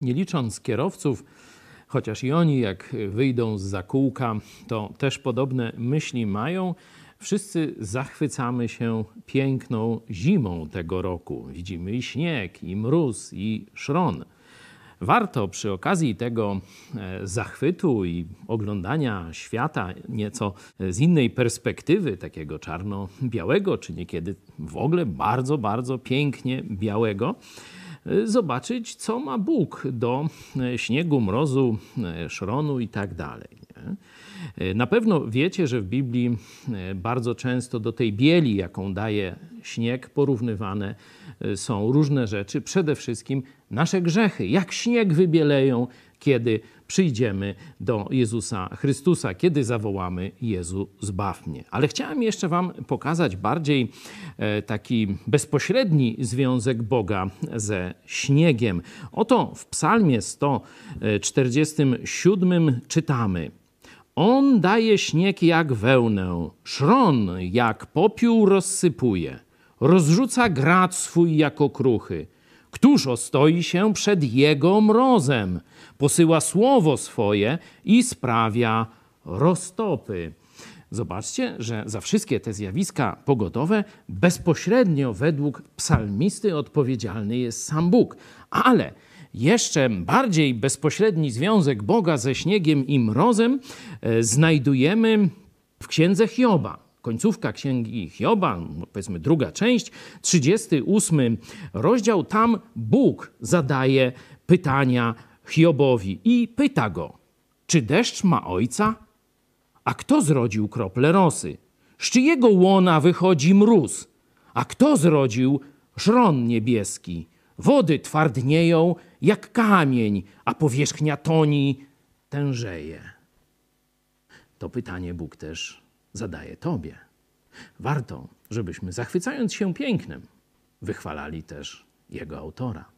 Nie licząc kierowców, chociaż i oni, jak wyjdą z zakółka, to też podobne myśli mają. Wszyscy zachwycamy się piękną zimą tego roku. Widzimy i śnieg, i mróz, i szron. Warto przy okazji tego e, zachwytu i oglądania świata nieco z innej perspektywy, takiego czarno-białego, czy niekiedy w ogóle bardzo, bardzo pięknie białego, zobaczyć, co ma Bóg do e, śniegu, mrozu, szronu i tak dalej. Na pewno wiecie, że w Biblii bardzo często do tej bieli, jaką daje śnieg, porównywane są różne rzeczy, przede wszystkim nasze grzechy, jak śnieg wybieleją, kiedy przyjdziemy do Jezusa Chrystusa, kiedy zawołamy Jezu, zbaw mnie. Ale chciałem jeszcze Wam pokazać bardziej e, taki bezpośredni związek Boga ze śniegiem. Oto w Psalmie 147 czytamy. On daje śnieg jak wełnę, szron jak popiół rozsypuje, rozrzuca grat swój jako kruchy. Któż ostoi się przed Jego mrozem? Posyła słowo swoje i sprawia roztopy. Zobaczcie, że za wszystkie te zjawiska pogodowe bezpośrednio według psalmisty odpowiedzialny jest sam Bóg. Ale jeszcze bardziej bezpośredni związek Boga ze śniegiem i mrozem e, znajdujemy w księdze Hioba końcówka księgi Hioba, powiedzmy druga część, 38 rozdział, tam Bóg zadaje pytania Hiobowi i pyta go: Czy deszcz ma ojca? A kto zrodził krople rosy? Z czyjego łona wychodzi mróz? A kto zrodził żron niebieski? Wody twardnieją jak kamień, a powierzchnia toni tężeje. To pytanie Bóg też zadaje Tobie. Warto, żebyśmy zachwycając się pięknem, wychwalali też Jego autora.